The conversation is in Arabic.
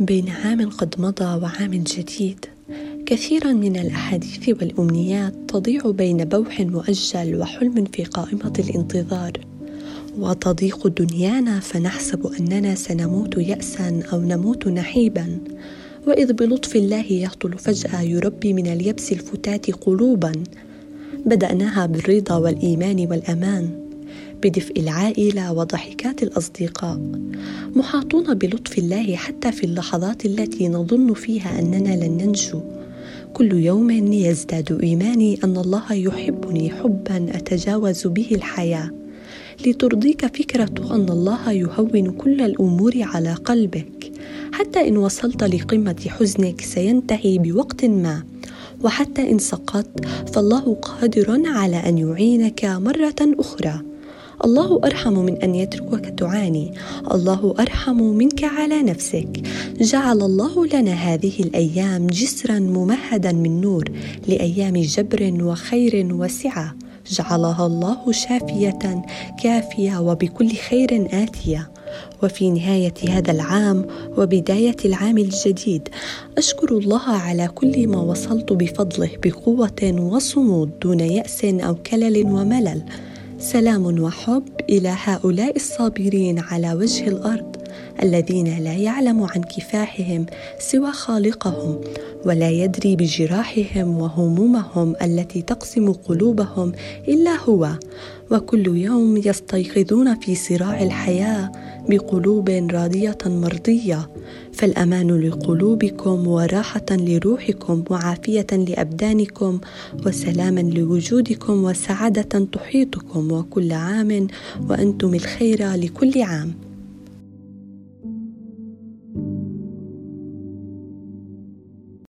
بين عام قد مضى وعام جديد. كثيرا من الأحاديث والأمنيات تضيع بين بوح مؤجل وحلم في قائمة الانتظار. وتضيق دنيانا فنحسب أننا سنموت ياسا أو نموت نحيبا. وإذ بلطف الله يهطل فجأة يربي من اليبس الفتات قلوبا. بدأناها بالرضا والإيمان والأمان. بدفء العائله وضحكات الاصدقاء. محاطون بلطف الله حتى في اللحظات التي نظن فيها اننا لن ننجو. كل يوم يزداد إيماني ان الله يحبني حبا اتجاوز به الحياة. لترضيك فكره ان الله يهون كل الأمور على قلبك. حتى ان وصلت لقمه حزنك سينتهي بوقت ما. وحتى ان سقطت فالله قادر على ان يعينك مره أخرى. الله أرحم من أن يتركك تعاني. الله أرحم منك على نفسك. جعل الله لنا هذه الأيام جسرا ممهدا من نور لأيام جبر وخير وسعة. جعلها الله شافية كافية وبكل خير آتية. وفي نهاية هذا العام وبداية العام الجديد أشكر الله على كل ما وصلت بفضله بقوة وصمود دون يأس أو كلل وملل. سلام وحب إلى هؤلاء الصابرين على وجه الأرض الذين لا يعلم عن كفاحهم سوى خالقهم ولا يدري بجراحهم وهمومهم التي تقسم قلوبهم إلا هو وكل يوم يستيقظون في صراع الحياة بقلوب راضية مرضية فالأمان لقلوبكم وراحة لروحكم وعافية لأبدانكم وسلاما لوجودكم وسعادة تحيطكم وكل عام وأنتم الخير لكل عام.